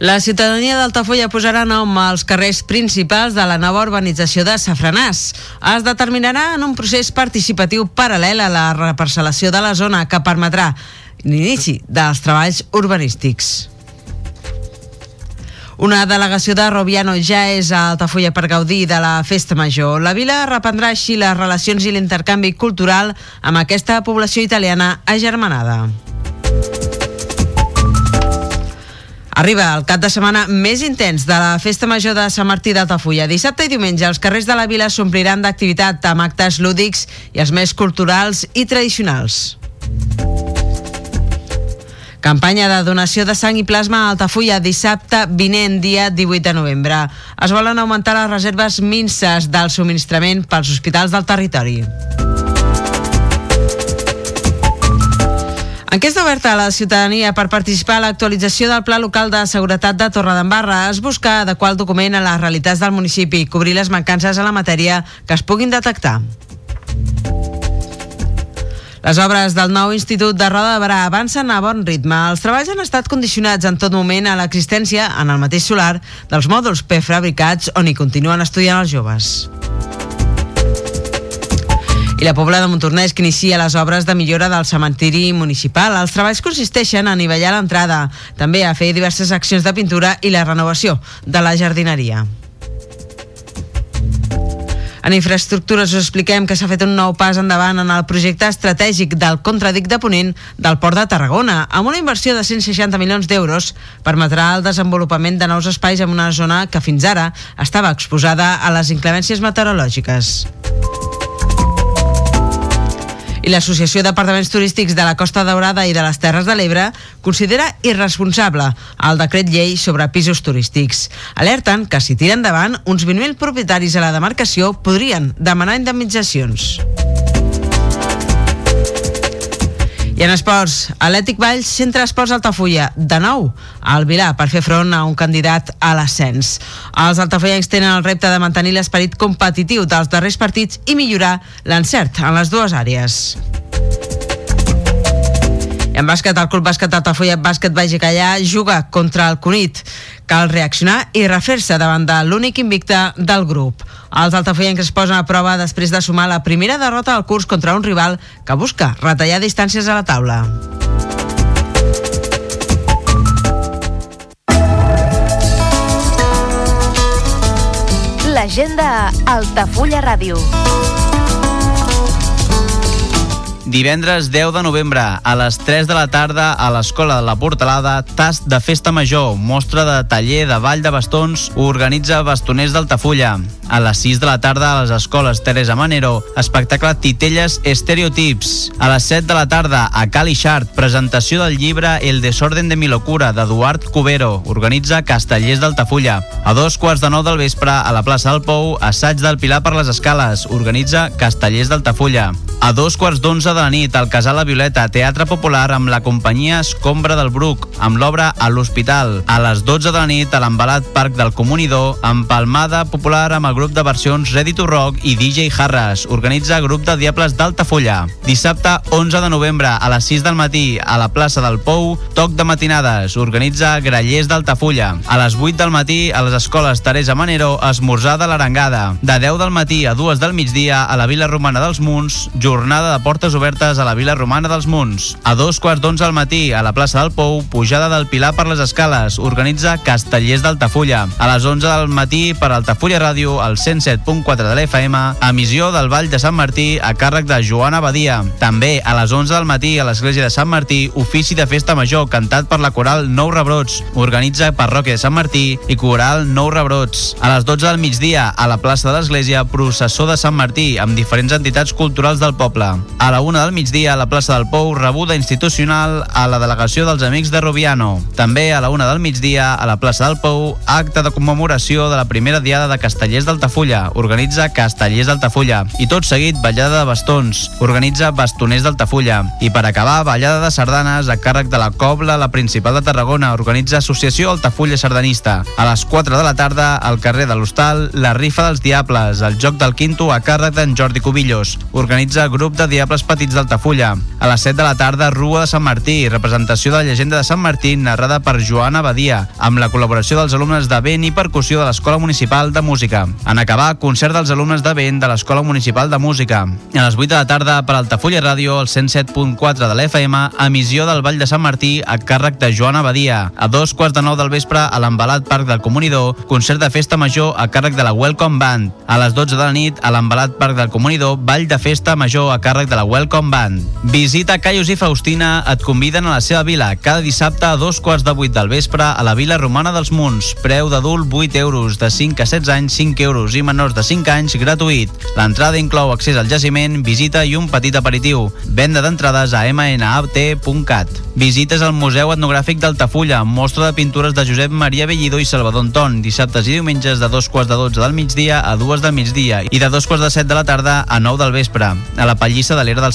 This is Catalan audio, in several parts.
La ciutadania d'Altafulla posarà nom als carrers principals de la nova urbanització de Safranàs. Es determinarà en un procés participatiu paral·lel a la reparcel·lació de la zona que permetrà l'inici dels treballs urbanístics. Una delegació de Robiano ja és a Altafulla per gaudir de la festa major. La vila reprendrà així les relacions i l'intercanvi cultural amb aquesta població italiana agermanada. Arriba el cap de setmana més intens de la Festa Major de Sant Martí d'Altafulla. Dissabte i diumenge els carrers de la vila s'ompliran d'activitat amb actes lúdics i els més culturals i tradicionals. Campanya de donació de sang i plasma a Altafulla dissabte vinent, dia 18 de novembre. Es volen augmentar les reserves minces del subministrament pels hospitals del territori. Enquesta oberta a la ciutadania per participar a l'actualització del Pla Local de Seguretat de Torredembarra es busca adequar el document a les realitats del municipi i cobrir les mancances a la matèria que es puguin detectar. Les obres del nou Institut de Roda de Barà avancen a bon ritme. Els treballs han estat condicionats en tot moment a l'existència, en el mateix solar, dels mòduls prefabricats on hi continuen estudiant els joves i la Pobla de Montornès que inicia les obres de millora del cementiri municipal. Els treballs consisteixen a anivellar l'entrada, també a fer diverses accions de pintura i la renovació de la jardineria. En infraestructures us expliquem que s'ha fet un nou pas endavant en el projecte estratègic del contradic de Ponent del Port de Tarragona, amb una inversió de 160 milions d'euros permetrà el desenvolupament de nous espais en una zona que fins ara estava exposada a les inclemències meteorològiques l'Associació d'Apartaments Turístics de la Costa Daurada i de les Terres de l'Ebre considera irresponsable el decret llei sobre pisos turístics. Alerten que si tira endavant, uns 20.000 propietaris a la demarcació podrien demanar indemnitzacions. I en esports, Atlètic Valls, Centre Esports Altafulla, de nou al Vilà per fer front a un candidat a l'ascens. Els altafollencs tenen el repte de mantenir l'esperit competitiu dels darrers partits i millorar l'encert en les dues àrees. En bàsquet, el Club Bàsquet Altafulla Bàsquet Baix Callà juga contra el Cunit. Cal reaccionar i refer-se davant de l'únic invicte del grup. Els altafollencs es posen a prova després de sumar la primera derrota del curs contra un rival que busca retallar distàncies a la taula. L'agenda Altafulla Ràdio. Divendres 10 de novembre, a les 3 de la tarda, a l'Escola de la Portalada, tast de festa major, mostra de taller de ball de bastons, organitza Bastoners d'Altafulla. A les 6 de la tarda, a les escoles Teresa Manero, espectacle Titelles Estereotips. A les 7 de la tarda, a Cali Xart, presentació del llibre El desorden de mi locura, d'Eduard Cubero, organitza Castellers d'Altafulla. A dos quarts de nou del vespre, a la plaça del Pou, assaig del Pilar per les Escales, organitza Castellers d'Altafulla. A dos quarts d'onze de la nit, al Casal La Violeta, Teatre Popular amb la companyia Escombra del Bruc, amb l'obra a l'Hospital. A les 12 de la nit, a l'embalat Parc del Comunidor, amb Palmada Popular amb el grup de versions Ready to Rock i DJ Harras. Organitza grup de Diables d'Altafulla. Dissabte 11 de novembre, a les 6 del matí, a la plaça del Pou, toc de matinades. Organitza Grallers d'Altafulla. A les 8 del matí, a les escoles Teresa Manero, esmorzar de l'Arengada. De 10 del matí a 2 del migdia, a la Vila Romana dels Munts, jornada de portes obertes a la Vila Romana dels Munts. A dos quarts d'onze al matí, a la plaça del Pou, pujada del Pilar per les escales. Organitza Castellers d'Altafulla. A les 11 del matí, per Altafulla Ràdio, al 107.4 de l'FM, emissió del Vall de Sant Martí a càrrec de Joana Badia. També a les 11 del matí, a l'església de Sant Martí, ofici de festa major cantat per la coral Nou Rebrots. Organitza Parròquia de Sant Martí i coral Nou Rebrots. A les 12 del migdia, a la plaça de l'església, processó de Sant Martí, amb diferents entitats culturals del poble. A la una del migdia a la plaça del Pou, rebuda institucional a la delegació dels Amics de Rubiano. També a la una del migdia a la plaça del Pou, acte de commemoració de la primera diada de Castellers d'Altafulla. Organitza Castellers d'Altafulla. I tot seguit, ballada de bastons. Organitza Bastoners d'Altafulla. I per acabar, ballada de sardanes a càrrec de la Cobla, la principal de Tarragona. Organitza Associació Altafulla Sardanista. A les 4 de la tarda, al carrer de l'Hostal, la rifa dels Diables, el joc del quinto a càrrec d'en Jordi Cubillos. Organitza grup de Diables Petits d'Altafulla. A les 7 de la tarda, Rua de Sant Martí, representació de la llegenda de Sant Martí, narrada per Joana Badia, amb la col·laboració dels alumnes de vent i percussió de l'Escola Municipal de Música. En acabar, concert dels alumnes de vent de l'Escola Municipal de Música. A les 8 de la tarda, per Altafulla Ràdio, el 107.4 de l'FM, emissió del Vall de Sant Martí a càrrec de Joana Badia. A dos quarts de nou del vespre, a l'embalat Parc del Comunidor, concert de festa major a càrrec de la Welcome Band. A les 12 de la nit, a l'embalat Parc del Comunidor, ball de festa major a càrrec de la Welcome Band. Visita Caius i Faustina et conviden a la seva vila cada dissabte a dos quarts de vuit del vespre a la Vila Romana dels Munts. Preu d'adult 8 euros, de 5 a 16 anys 5 euros i menors de 5 anys gratuït. L'entrada inclou accés al jaciment, visita i un petit aperitiu. Venda d'entrades a mnat.cat. Visites al Museu Etnogràfic d'Altafulla, mostra de pintures de Josep Maria Bellido i Salvador Anton, dissabtes i diumenges de dos quarts de 12 del migdia a dues del migdia i de dos quarts de 7 de la tarda a 9 del vespre, a la Pallissa de l'Era del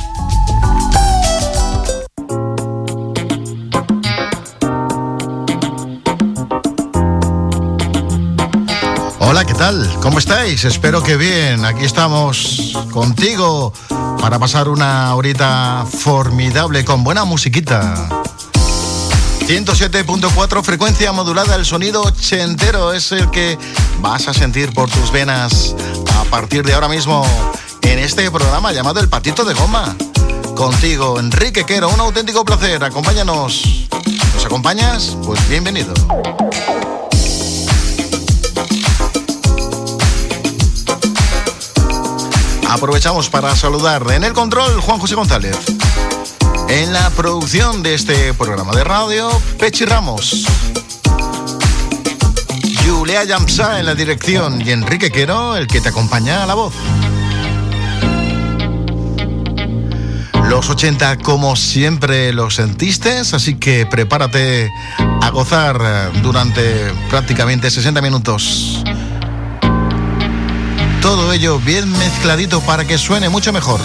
Tal? ¿Cómo estáis? Espero que bien. Aquí estamos contigo para pasar una horita formidable con buena musiquita. 107.4 frecuencia modulada, el sonido ochentero es el que vas a sentir por tus venas a partir de ahora mismo en este programa llamado El Patito de Goma. Contigo, Enrique Quero, un auténtico placer. Acompáñanos. ¿Nos acompañas? Pues bienvenido. Aprovechamos para saludar en el control Juan José González. En la producción de este programa de radio, Pechi Ramos. Julia Yamsa en la dirección y Enrique Quero, el que te acompaña a la voz. Los 80, como siempre, los sentiste, así que prepárate a gozar durante prácticamente 60 minutos. Todo ello bien mezcladito para que suene mucho mejor.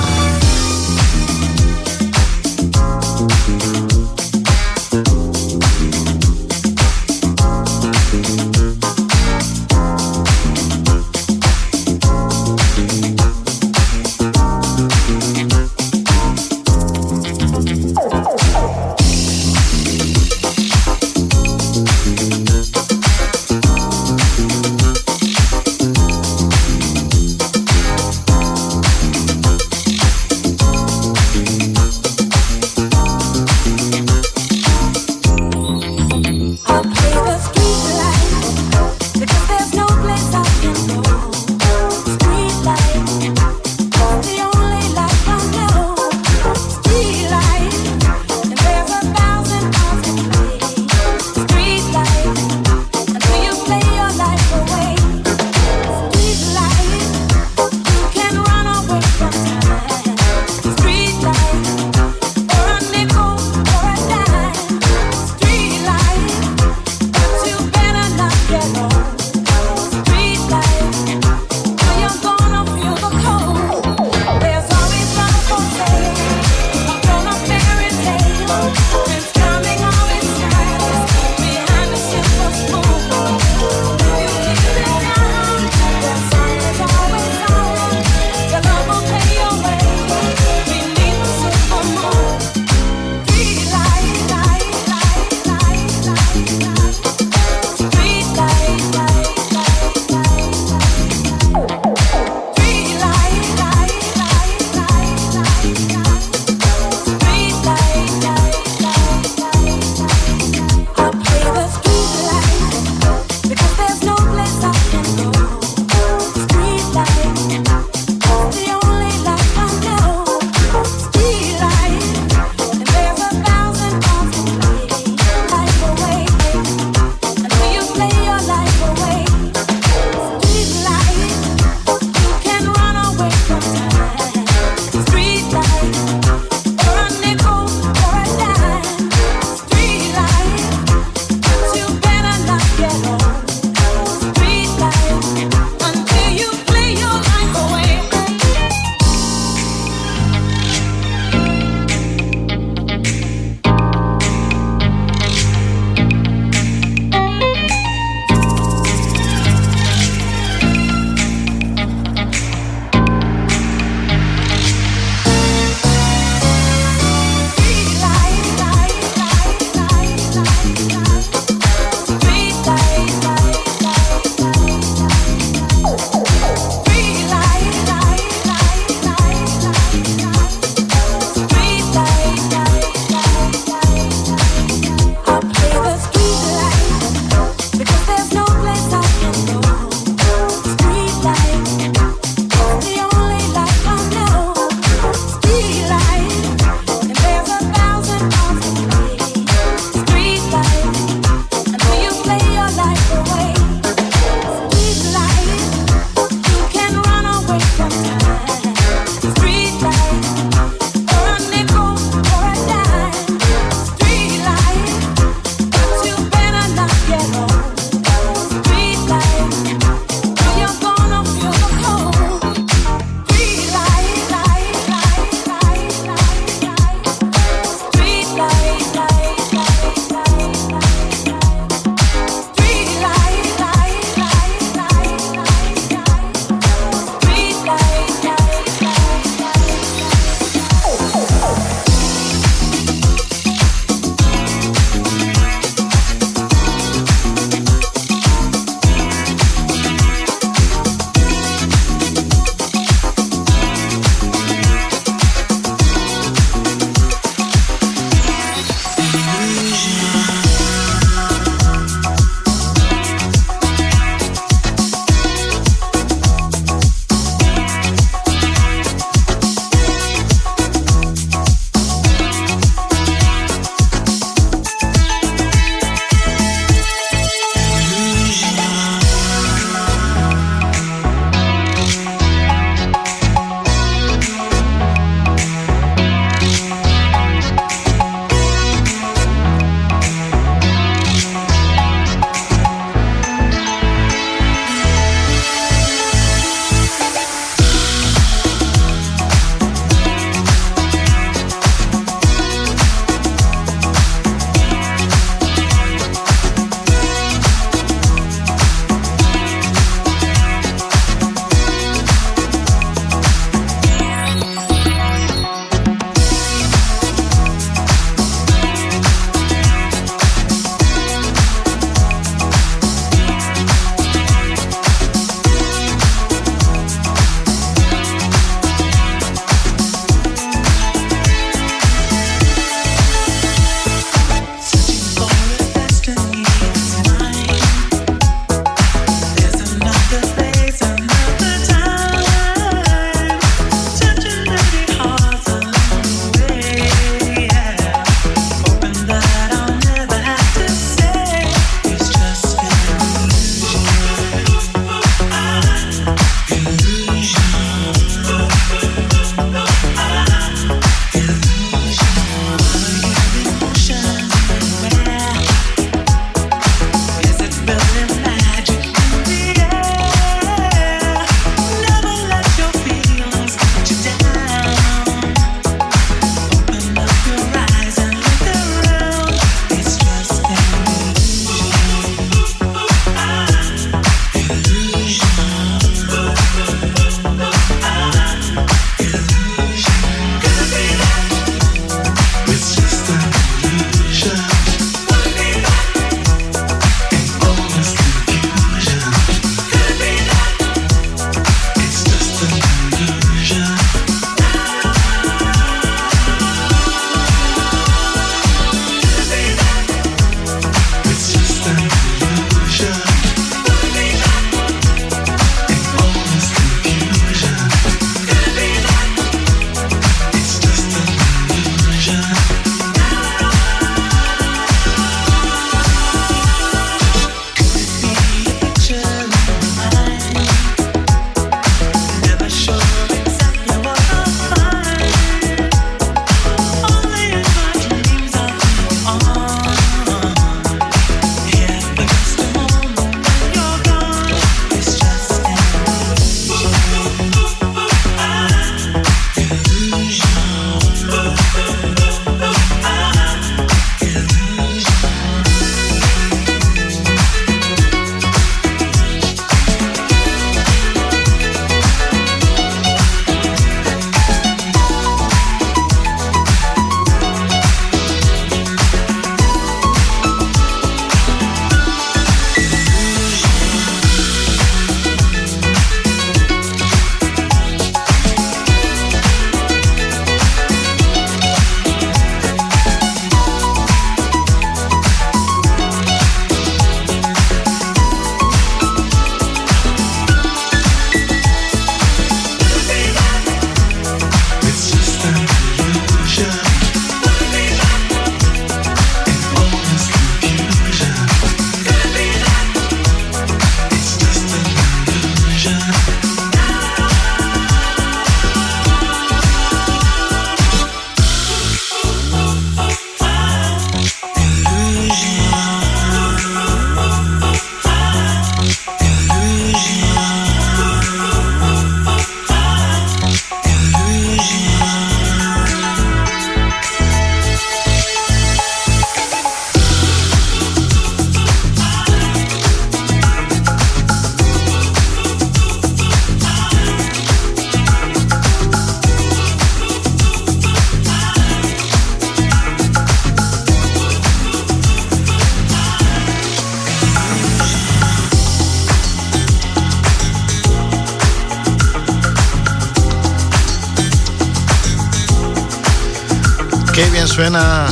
Qué bien suena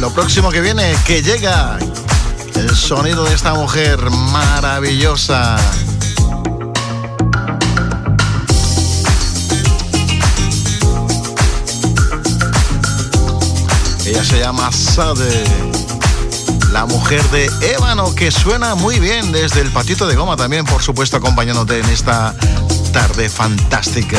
lo próximo que viene, que llega el sonido de esta mujer maravillosa. Ella se llama Sade, la mujer de Ébano, que suena muy bien desde el patito de goma también, por supuesto, acompañándote en esta tarde fantástica.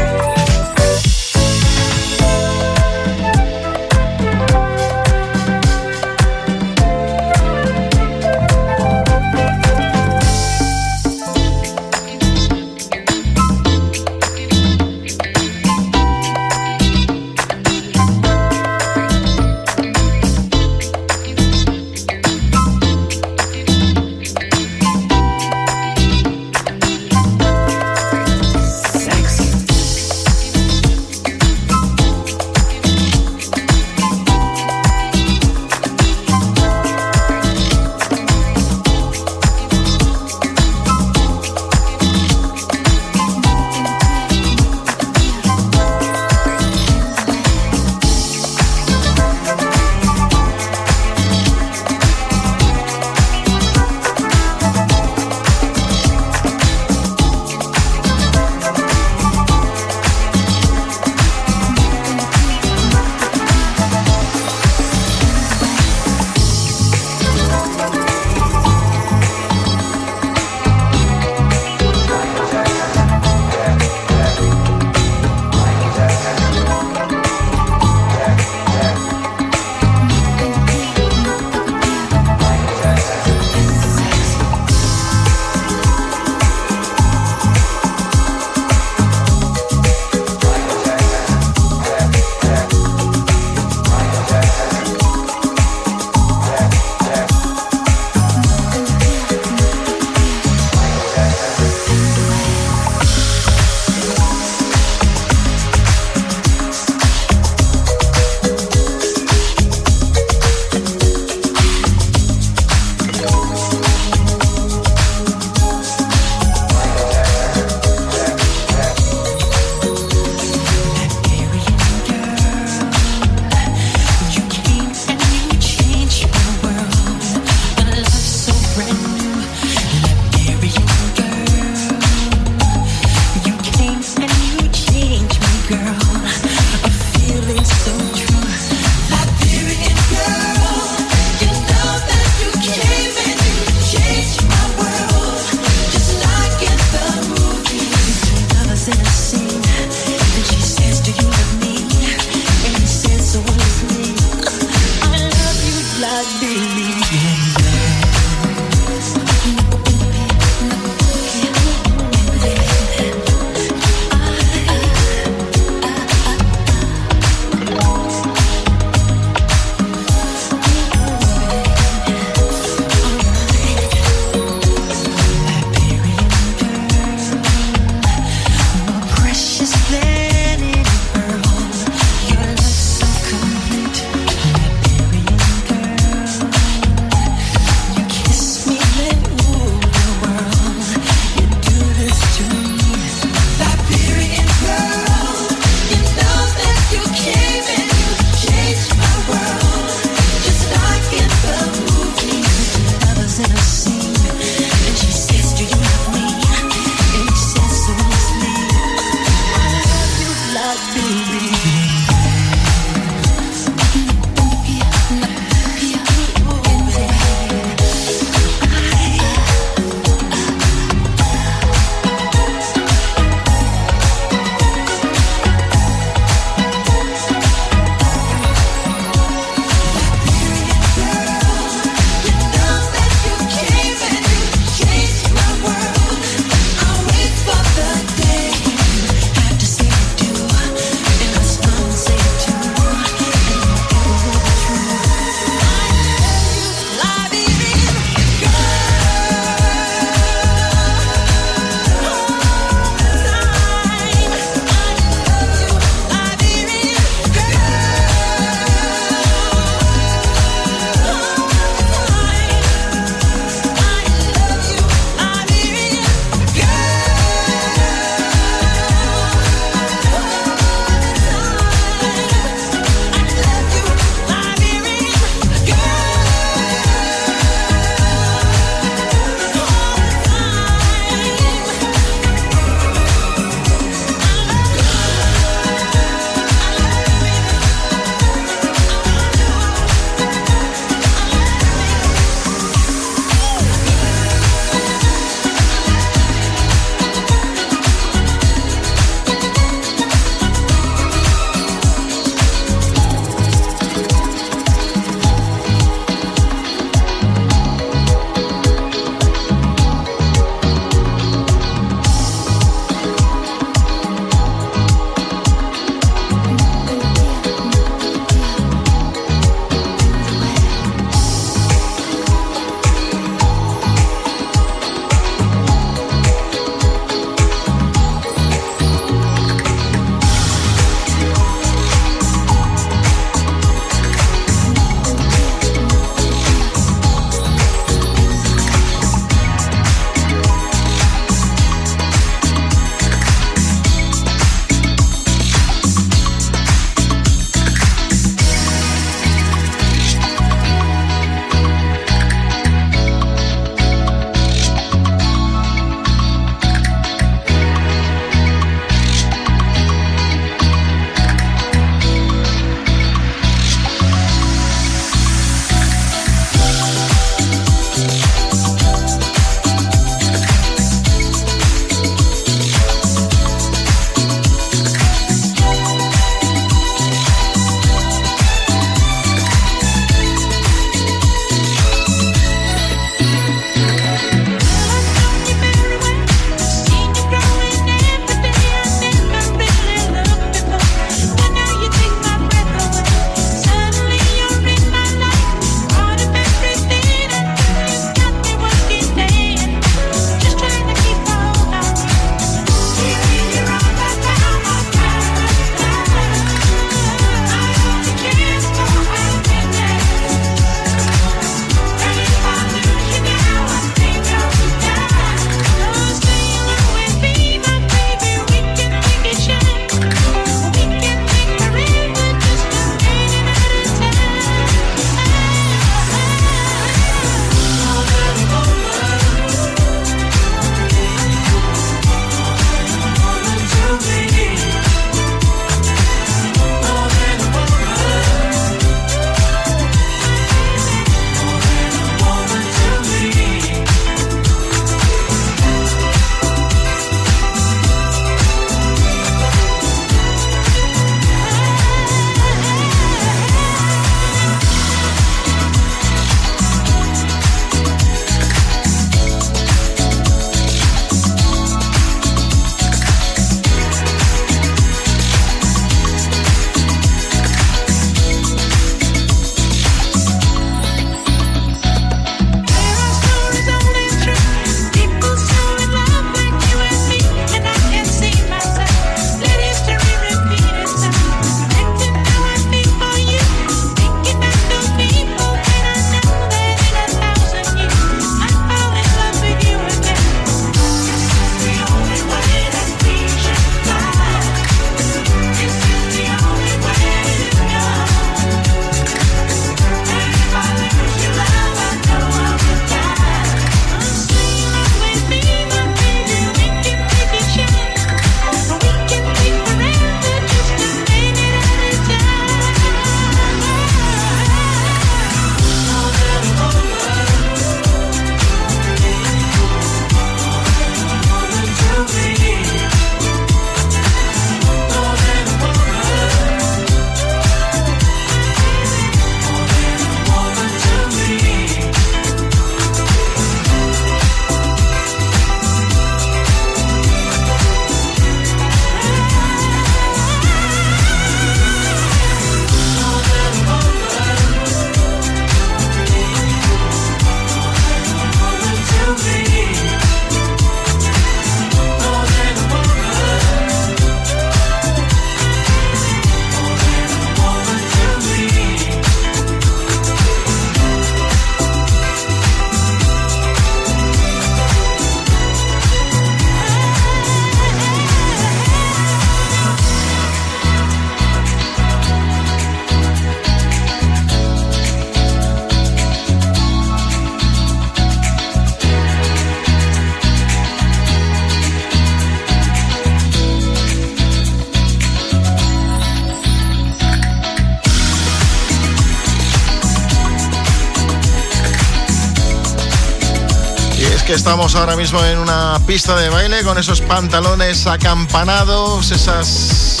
Estamos ahora mismo en una pista de baile con esos pantalones acampanados, esas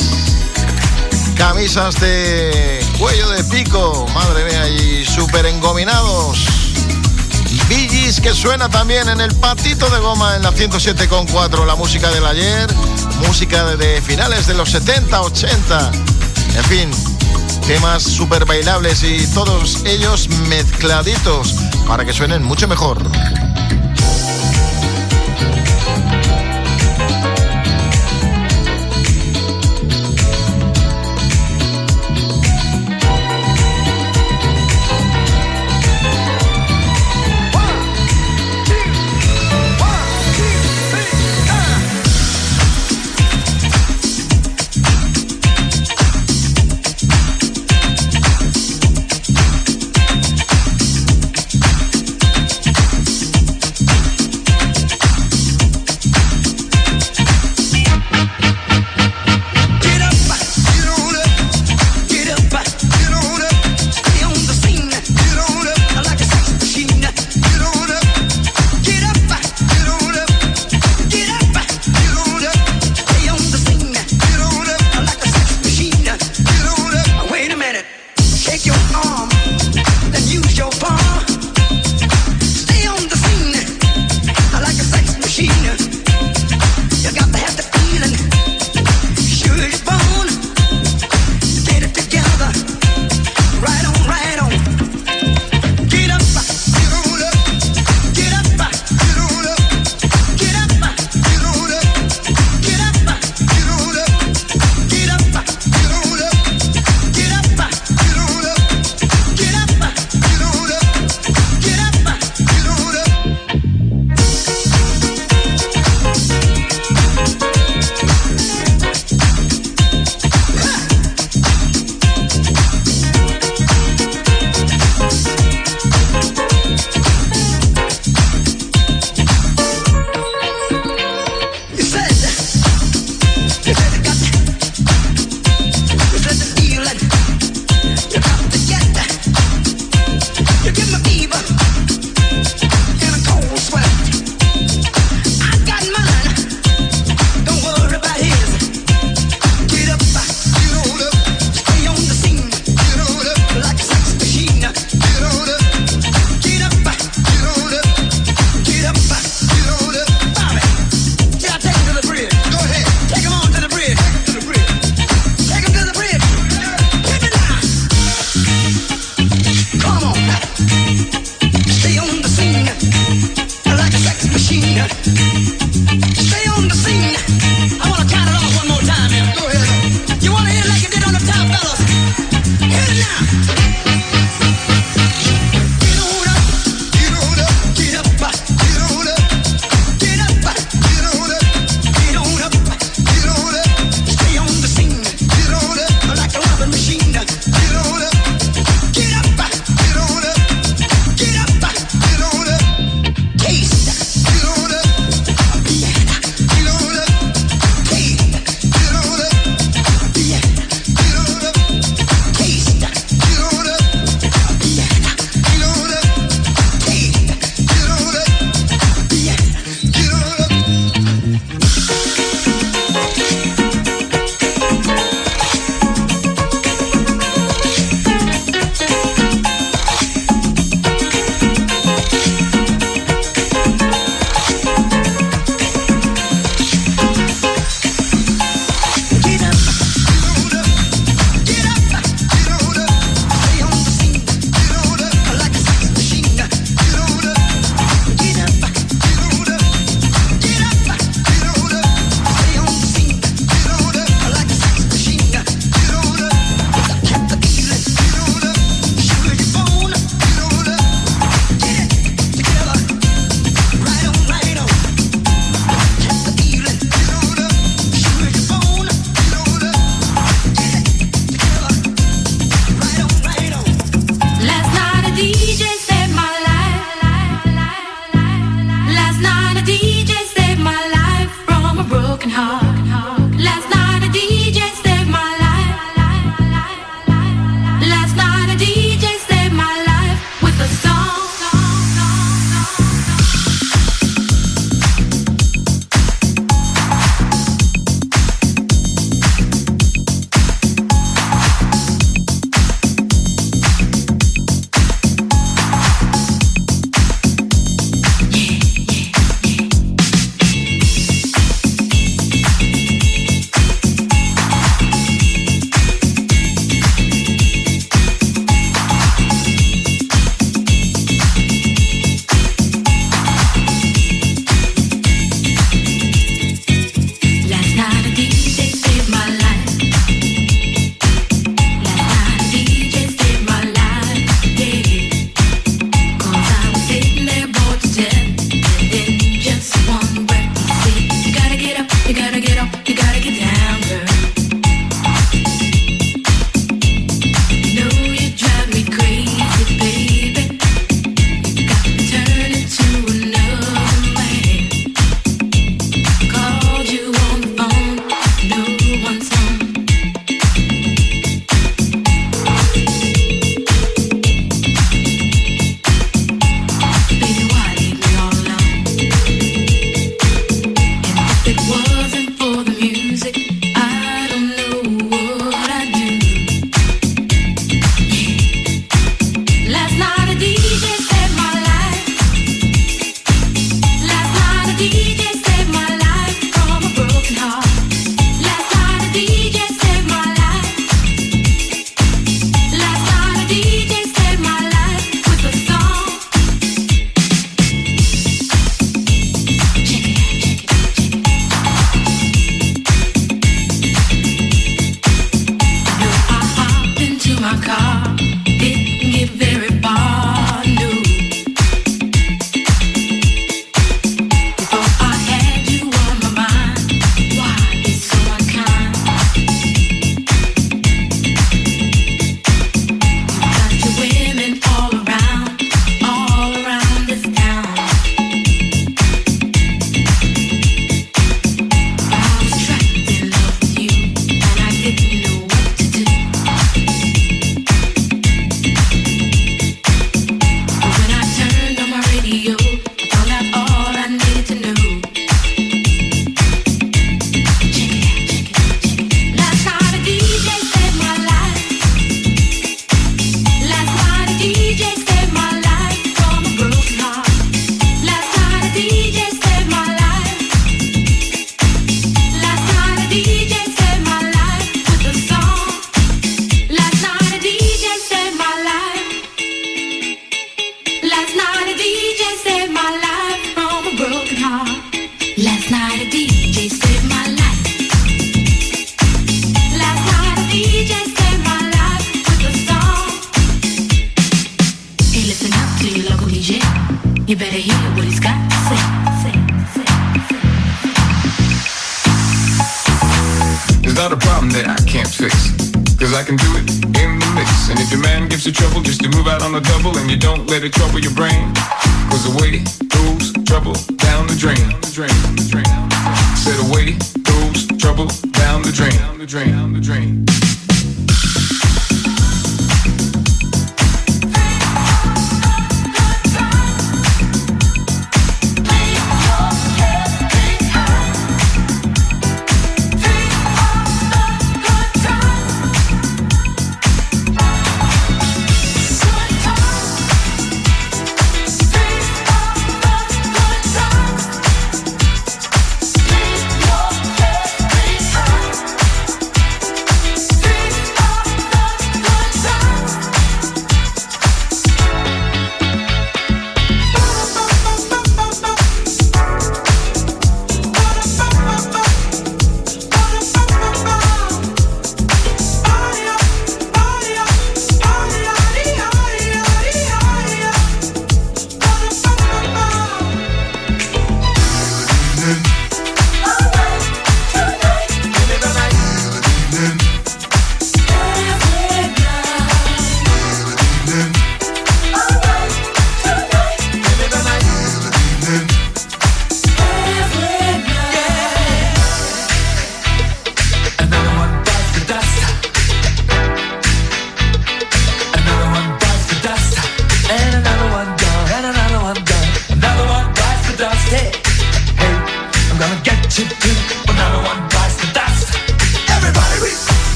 camisas de cuello de pico, madre mía, y súper engominados. Billys que suena también en el patito de goma en la 107.4, la música del ayer, música de finales de los 70, 80, en fin, temas súper bailables y todos ellos mezcladitos para que suenen mucho mejor.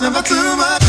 much, never too much.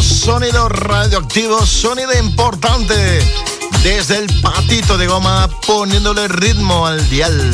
sonido radioactivo, sonido importante. Desde el patito de goma, poniéndole ritmo al dial.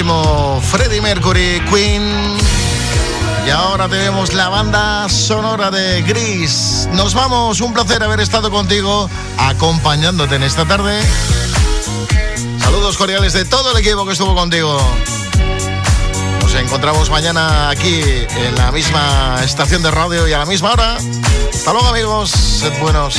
Queridísimo Freddie Mercury, Queen. Y ahora tenemos la banda sonora de Gris. Nos vamos, un placer haber estado contigo, acompañándote en esta tarde. Saludos cordiales de todo el equipo que estuvo contigo. Nos encontramos mañana aquí en la misma estación de radio y a la misma hora. Hasta luego amigos, sed buenos.